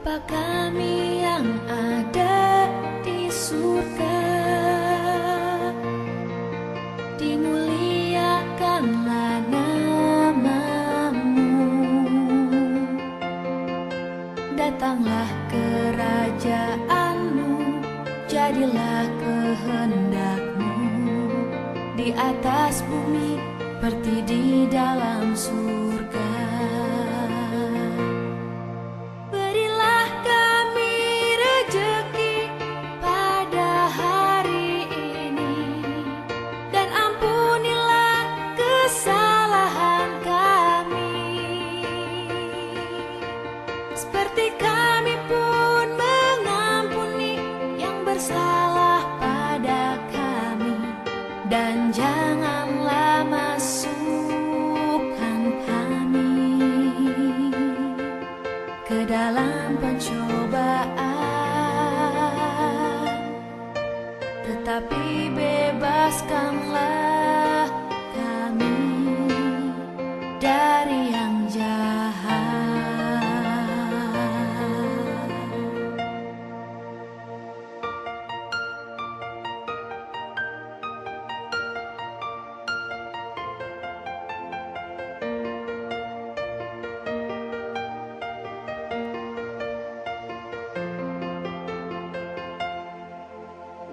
Bapa kami yang ada di surga? Dimuliakanlah namamu. Datanglah kerajaanmu Jadilah kehendakmu. Di atas bumi seperti di dalam surga Dan janganlah masukkan kami ke dalam pencobaan Tetapi bebaskanlah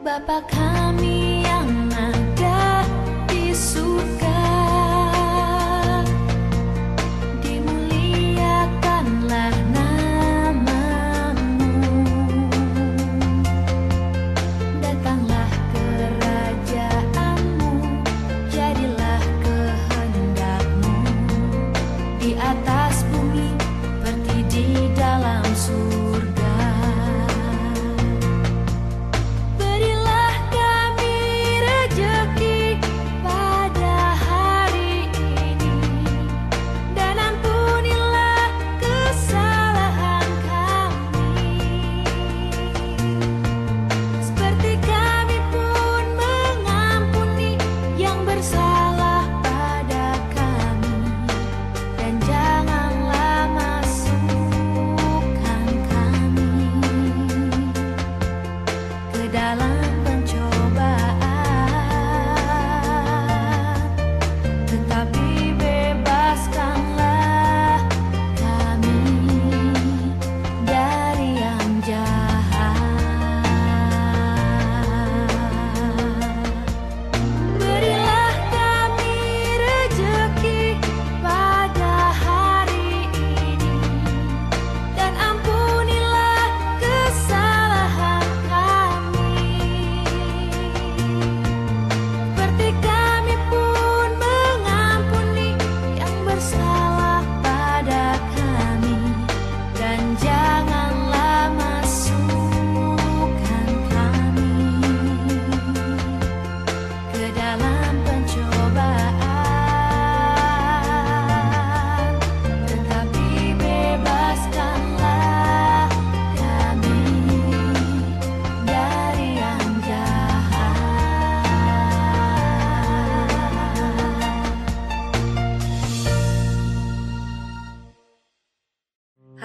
Bapa kami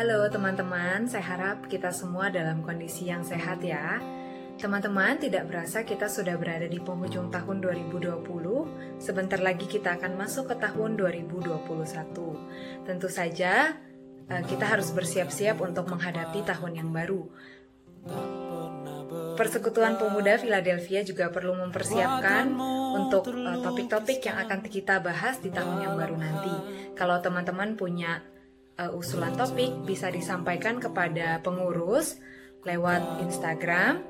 Halo teman-teman, saya harap kita semua dalam kondisi yang sehat ya. Teman-teman, tidak berasa kita sudah berada di penghujung tahun 2020. Sebentar lagi kita akan masuk ke tahun 2021. Tentu saja eh, kita harus bersiap-siap untuk menghadapi tahun yang baru. Persekutuan Pemuda Philadelphia juga perlu mempersiapkan untuk eh, topik-topik yang akan kita bahas di tahun yang baru nanti. Kalau teman-teman punya eh, usulan topik, bisa disampaikan kepada pengurus lewat Instagram,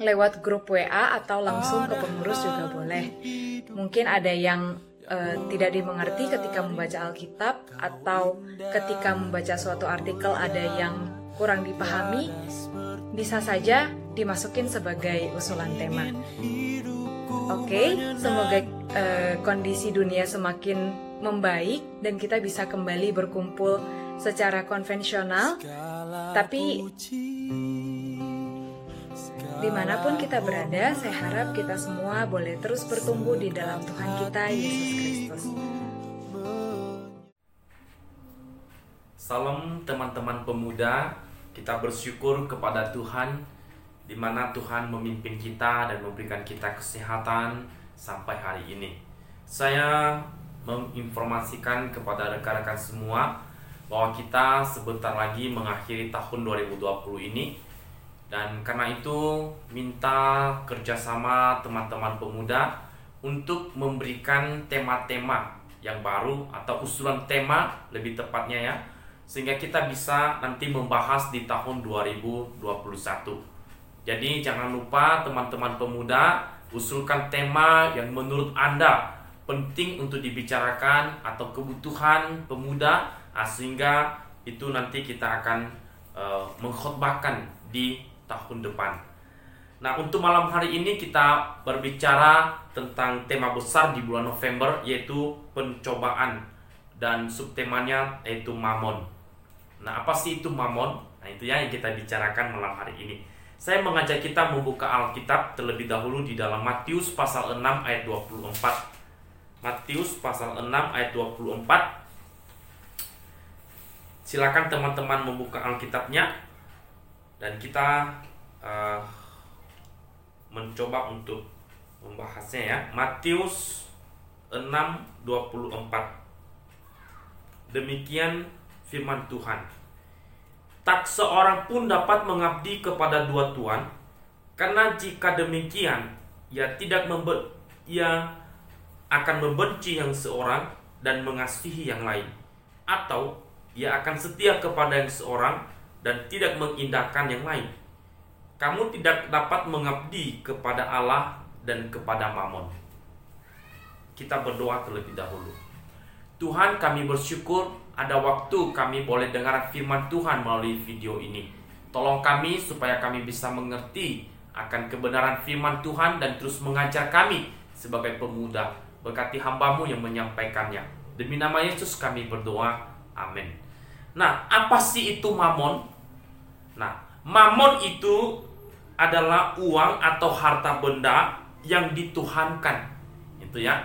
lewat grup WA atau langsung ke pengurus juga boleh. Mungkin ada yang eh, tidak dimengerti ketika membaca Alkitab atau ketika membaca suatu artikel ada yang kurang dipahami, bisa saja dimasukin sebagai usulan tema. Oke, semoga eh, kondisi dunia semakin membaik dan kita bisa kembali berkumpul secara konvensional, tapi di mana pun kita berada, saya harap kita semua boleh terus bertumbuh di dalam Tuhan kita, Yesus Kristus. Salam teman-teman pemuda, Kita bersyukur kepada Tuhan di mana Tuhan memimpin kita dan memberikan kita kesehatan sampai hari ini. Saya menginformasikan kepada rekan-rekan semua bahwa kita sebentar lagi mengakhiri tahun 2020 ini dan karena itu minta kerjasama teman-teman pemuda untuk memberikan tema-tema yang baru atau usulan tema lebih tepatnya ya sehingga kita bisa nanti membahas di tahun 2021. Jadi jangan lupa teman-teman pemuda usulkan tema yang menurut Anda penting untuk dibicarakan atau kebutuhan pemuda ah, sehingga itu nanti kita akan uh, mengkhotbahkan di tahun depan. Nah, untuk malam hari ini kita berbicara tentang tema besar di bulan November yaitu pencobaan dan subtemanya yaitu mamon. Nah, apa sih itu mamon? Nah, itu ya yang kita bicarakan malam hari ini. Saya mengajak kita membuka Alkitab terlebih dahulu di dalam Matius pasal 6 ayat 24 Matius pasal 6 ayat 24 Silakan teman-teman membuka Alkitabnya dan kita uh, mencoba untuk membahasnya ya. Matius 6 24 Demikian firman Tuhan. Tak seorang pun dapat mengabdi kepada dua tuan, karena jika demikian, ia tidak ia akan membenci yang seorang dan mengasihi yang lain, atau ia akan setia kepada yang seorang dan tidak mengindahkan yang lain. Kamu tidak dapat mengabdi kepada Allah dan kepada Mammon. Kita berdoa terlebih dahulu. Tuhan, kami bersyukur ada waktu kami boleh dengar firman Tuhan melalui video ini. Tolong kami supaya kami bisa mengerti akan kebenaran firman Tuhan dan terus mengajar kami sebagai pemuda Berkati hambamu yang menyampaikannya. Demi nama Yesus kami berdoa. Amin. Nah, apa sih itu mamon? Nah, mamon itu adalah uang atau harta benda yang dituhankan. Itu ya.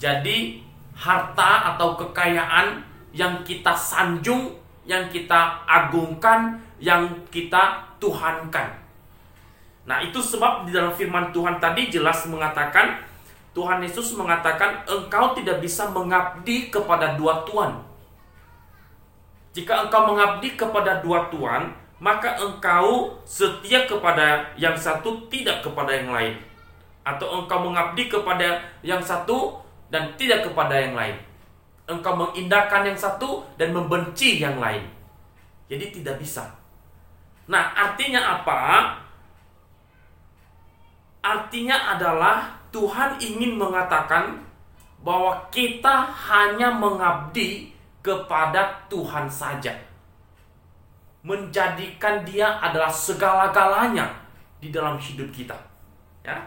Jadi, harta atau kekayaan yang kita sanjung, yang kita agungkan, yang kita tuhankan. Nah, itu sebab di dalam firman Tuhan tadi jelas mengatakan Tuhan Yesus mengatakan engkau tidak bisa mengabdi kepada dua tuan. Jika engkau mengabdi kepada dua tuan, maka engkau setia kepada yang satu tidak kepada yang lain. Atau engkau mengabdi kepada yang satu dan tidak kepada yang lain. Engkau mengindahkan yang satu dan membenci yang lain. Jadi tidak bisa. Nah, artinya apa? Artinya adalah Tuhan ingin mengatakan bahwa kita hanya mengabdi kepada Tuhan saja. Menjadikan dia adalah segala-galanya di dalam hidup kita. Ya.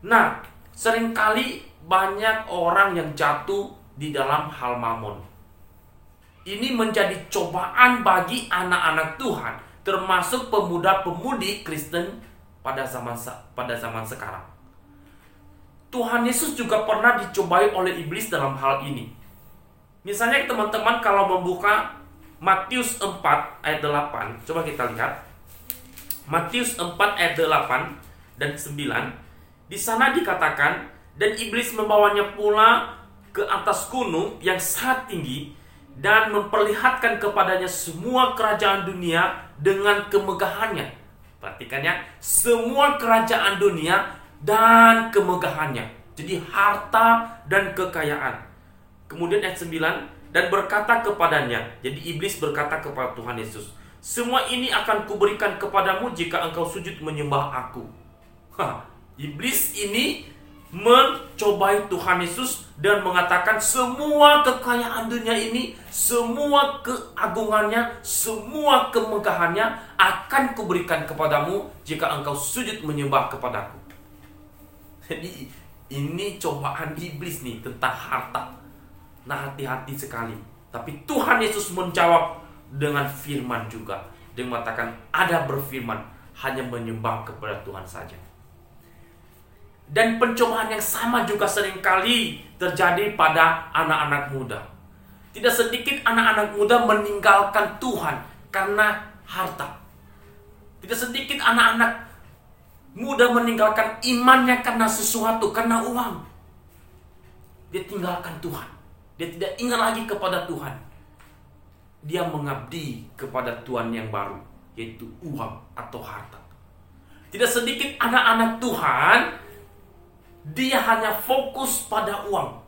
Nah, sering kali banyak orang yang jatuh di dalam hal mamon. Ini menjadi cobaan bagi anak-anak Tuhan, termasuk pemuda-pemudi Kristen pada zaman pada zaman sekarang. Tuhan Yesus juga pernah dicobai oleh iblis dalam hal ini. Misalnya teman-teman kalau membuka Matius 4 ayat 8, coba kita lihat. Matius 4 ayat 8 dan 9. Di sana dikatakan dan iblis membawanya pula ke atas gunung yang sangat tinggi dan memperlihatkan kepadanya semua kerajaan dunia dengan kemegahannya. Perhatikan ya, semua kerajaan dunia dan kemegahannya. Jadi harta dan kekayaan. Kemudian ayat 9 dan berkata kepadanya. Jadi iblis berkata kepada Tuhan Yesus, "Semua ini akan kuberikan kepadamu jika engkau sujud menyembah aku." Hah, iblis ini mencobai Tuhan Yesus dan mengatakan semua kekayaan dunia ini, semua keagungannya, semua kemegahannya akan kuberikan kepadamu jika engkau sujud menyembah kepadaku. Jadi ini cobaan iblis nih tentang harta. Nah hati-hati sekali. Tapi Tuhan Yesus menjawab dengan firman juga. Dia mengatakan ada berfirman hanya menyembah kepada Tuhan saja. Dan pencobaan yang sama juga sering kali terjadi pada anak-anak muda. Tidak sedikit anak-anak muda meninggalkan Tuhan karena harta. Tidak sedikit anak-anak muda meninggalkan imannya karena sesuatu, karena uang. Dia tinggalkan Tuhan. Dia tidak ingat lagi kepada Tuhan. Dia mengabdi kepada Tuhan yang baru, yaitu uang atau harta. Tidak sedikit anak-anak Tuhan, dia hanya fokus pada uang.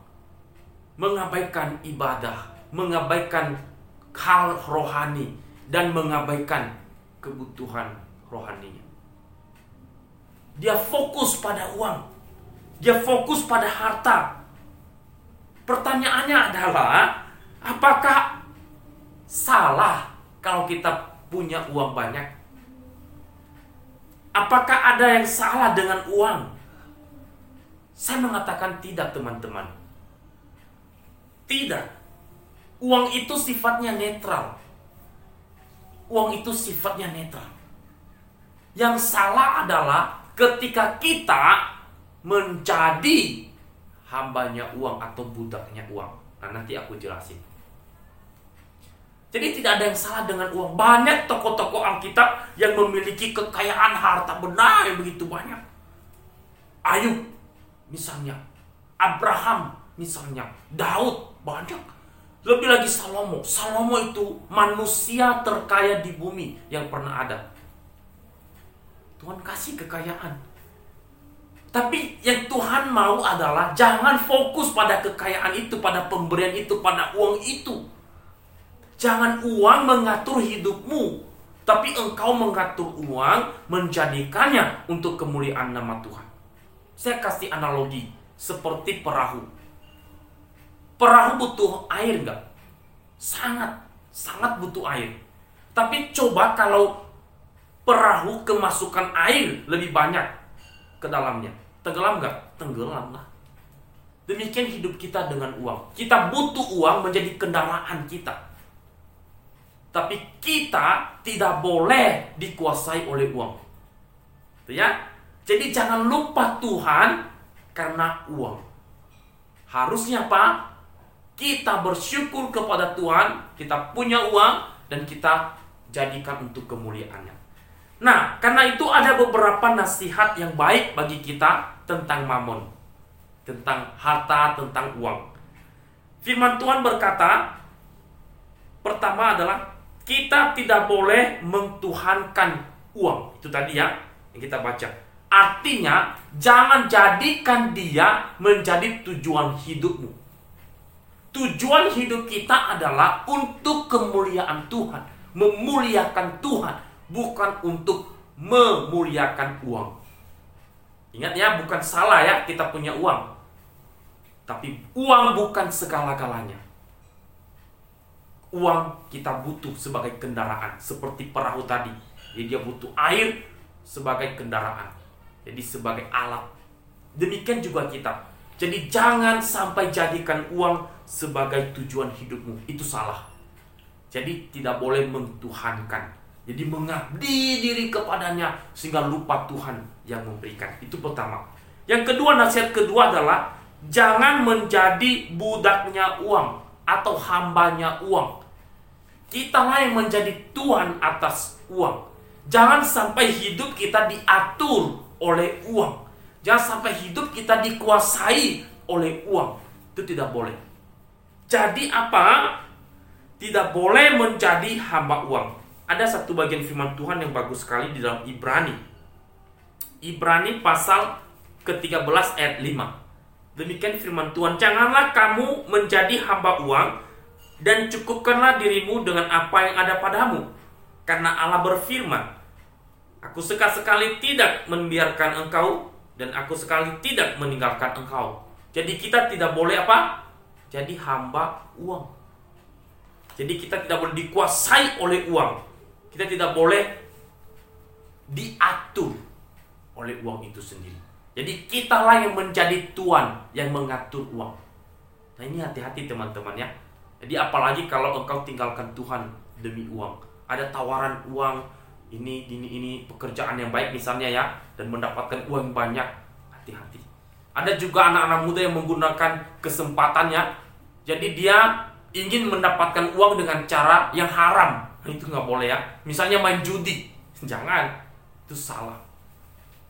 Mengabaikan ibadah, mengabaikan hal rohani, dan mengabaikan kebutuhan rohaninya. Dia fokus pada uang. Dia fokus pada harta. Pertanyaannya adalah, apakah salah kalau kita punya uang banyak? Apakah ada yang salah dengan uang? Saya mengatakan tidak, teman-teman. Tidak. Uang itu sifatnya netral. Uang itu sifatnya netral. Yang salah adalah ketika kita menjadi hambanya uang atau budaknya uang. Nah, nanti aku jelasin. Jadi tidak ada yang salah dengan uang. Banyak tokoh-tokoh Alkitab yang memiliki kekayaan harta benda yang begitu banyak. Ayub misalnya, Abraham misalnya, Daud banyak. Lebih lagi Salomo. Salomo itu manusia terkaya di bumi yang pernah ada. Tuhan kasih kekayaan. Tapi yang Tuhan mau adalah jangan fokus pada kekayaan itu, pada pemberian itu, pada uang itu. Jangan uang mengatur hidupmu, tapi engkau mengatur uang menjadikannya untuk kemuliaan nama Tuhan. Saya kasih analogi seperti perahu. Perahu butuh air nggak? Sangat, sangat butuh air. Tapi coba kalau perahu kemasukan air lebih banyak ke dalamnya. Tenggelam nggak? Tenggelam lah. Demikian hidup kita dengan uang. Kita butuh uang menjadi kendaraan kita. Tapi kita tidak boleh dikuasai oleh uang. Ya? Jadi jangan lupa Tuhan karena uang. Harusnya apa? Kita bersyukur kepada Tuhan, kita punya uang dan kita jadikan untuk kemuliaannya. Nah, karena itu ada beberapa nasihat yang baik bagi kita tentang mamon, tentang harta, tentang uang. Firman Tuhan berkata, pertama adalah kita tidak boleh mentuhankan uang. Itu tadi ya yang kita baca. Artinya, jangan jadikan dia menjadi tujuan hidupmu. Tujuan hidup kita adalah untuk kemuliaan Tuhan, memuliakan Tuhan, bukan untuk memuliakan uang. Ingat ya, bukan salah ya kita punya uang. Tapi uang bukan segala-galanya. Uang kita butuh sebagai kendaraan, seperti perahu tadi. Jadi dia butuh air sebagai kendaraan. Jadi sebagai alat. Demikian juga kita. Jadi jangan sampai jadikan uang sebagai tujuan hidupmu. Itu salah. Jadi tidak boleh mentuhankan. Jadi mengabdi diri kepadanya sehingga lupa Tuhan yang memberikan. Itu pertama. Yang kedua nasihat kedua adalah jangan menjadi budaknya uang atau hambanya uang. Kita lah yang menjadi tuan atas uang. Jangan sampai hidup kita diatur oleh uang. Jangan sampai hidup kita dikuasai oleh uang. Itu tidak boleh. Jadi apa? Tidak boleh menjadi hamba uang. Ada satu bagian firman Tuhan yang bagus sekali di dalam Ibrani. Ibrani pasal ke-13 ayat 5. Demikian firman Tuhan, janganlah kamu menjadi hamba uang dan cukupkanlah dirimu dengan apa yang ada padamu. Karena Allah berfirman, Aku sekali-sekali tidak membiarkan engkau dan aku sekali tidak meninggalkan engkau. Jadi kita tidak boleh apa? Jadi hamba uang. Jadi kita tidak boleh dikuasai oleh uang. Kita tidak boleh diatur oleh uang itu sendiri. Jadi kitalah yang menjadi tuan yang mengatur uang. Nah ini hati-hati teman-teman ya. Jadi apalagi kalau engkau tinggalkan Tuhan demi uang. Ada tawaran uang, ini ini ini pekerjaan yang baik misalnya ya dan mendapatkan uang banyak hati-hati ada juga anak-anak muda yang menggunakan kesempatannya jadi dia ingin mendapatkan uang dengan cara yang haram itu nggak boleh ya misalnya main judi jangan Itu salah.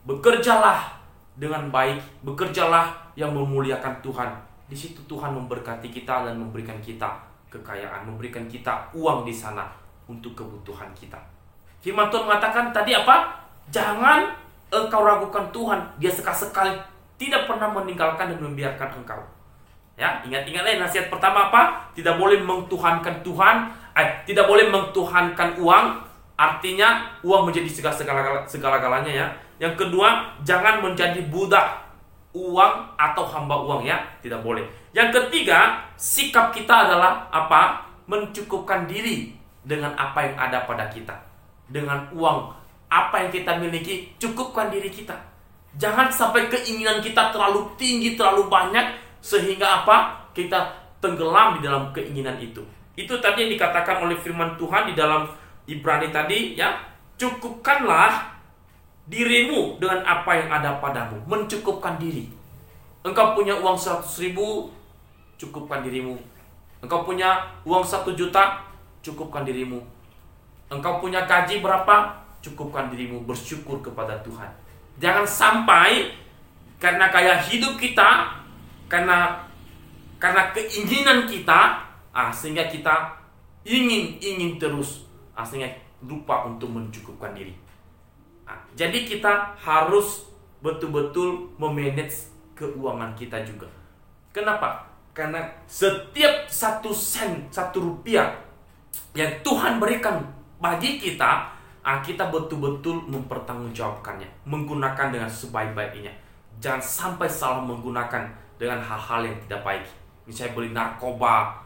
Bekerjalah dengan baik, bekerjalah yang memuliakan Tuhan. Di situ Tuhan memberkati kita dan memberikan kita kekayaan, memberikan kita uang di sana untuk kebutuhan kita. Firman Tuhan mengatakan tadi apa? Jangan engkau ragukan Tuhan. Dia sekali-sekali tidak pernah meninggalkan dan membiarkan engkau. Ya, ingat-ingatlah nasihat pertama apa? Tidak boleh mengtuhankan Tuhan, eh, tidak boleh mengtuhankan uang. Artinya uang menjadi segala segala-galanya ya. Yang kedua, jangan menjadi budak uang atau hamba uang ya, tidak boleh. Yang ketiga, sikap kita adalah apa? Mencukupkan diri dengan apa yang ada pada kita. Dengan uang apa yang kita miliki, cukupkan diri kita. Jangan sampai keinginan kita terlalu tinggi, terlalu banyak sehingga apa? Kita tenggelam di dalam keinginan itu. Itu tadi yang dikatakan oleh firman Tuhan di dalam Ibrani tadi ya, cukupkanlah dirimu dengan apa yang ada padamu, mencukupkan diri. Engkau punya uang 100 ribu, cukupkan dirimu. Engkau punya uang 1 juta, cukupkan dirimu. Engkau punya gaji berapa, cukupkan dirimu, bersyukur kepada Tuhan. Jangan sampai karena kayak hidup kita karena karena keinginan kita ah, sehingga kita ingin ingin terus ah, sehingga lupa untuk mencukupkan diri. Ah, jadi kita harus betul-betul memanage keuangan kita juga. Kenapa? Karena setiap satu sen satu rupiah yang Tuhan berikan bagi kita ah, kita betul-betul mempertanggungjawabkannya menggunakan dengan sebaik-baiknya. Jangan sampai salah menggunakan dengan hal-hal yang tidak baik. Misalnya beli narkoba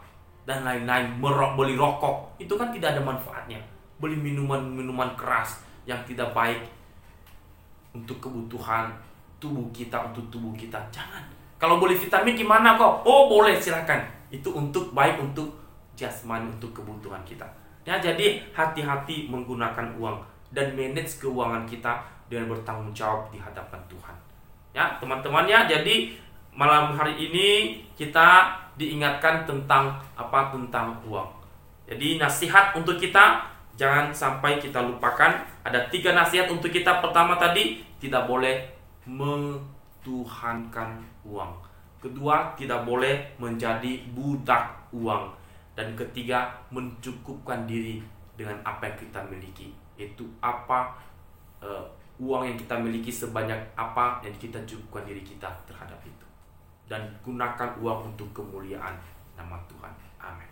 dan lain-lain, merok, beli rokok, itu kan tidak ada manfaatnya. Beli minuman-minuman keras yang tidak baik untuk kebutuhan tubuh kita, untuk tubuh kita. Jangan. Kalau beli vitamin gimana kok? Oh boleh silakan. Itu untuk baik untuk jasmani, untuk kebutuhan kita. Ya jadi hati-hati menggunakan uang dan manage keuangan kita dengan bertanggung jawab di hadapan Tuhan. Ya teman-teman ya jadi malam hari ini kita diingatkan tentang apa tentang uang. Jadi nasihat untuk kita jangan sampai kita lupakan. Ada tiga nasihat untuk kita. Pertama tadi tidak boleh mentuhankan uang. Kedua tidak boleh menjadi budak uang. Dan ketiga mencukupkan diri dengan apa yang kita miliki. Itu apa uh, uang yang kita miliki sebanyak apa yang kita cukupkan diri kita terhadap itu dan gunakan uang untuk kemuliaan nama Tuhan. Amin.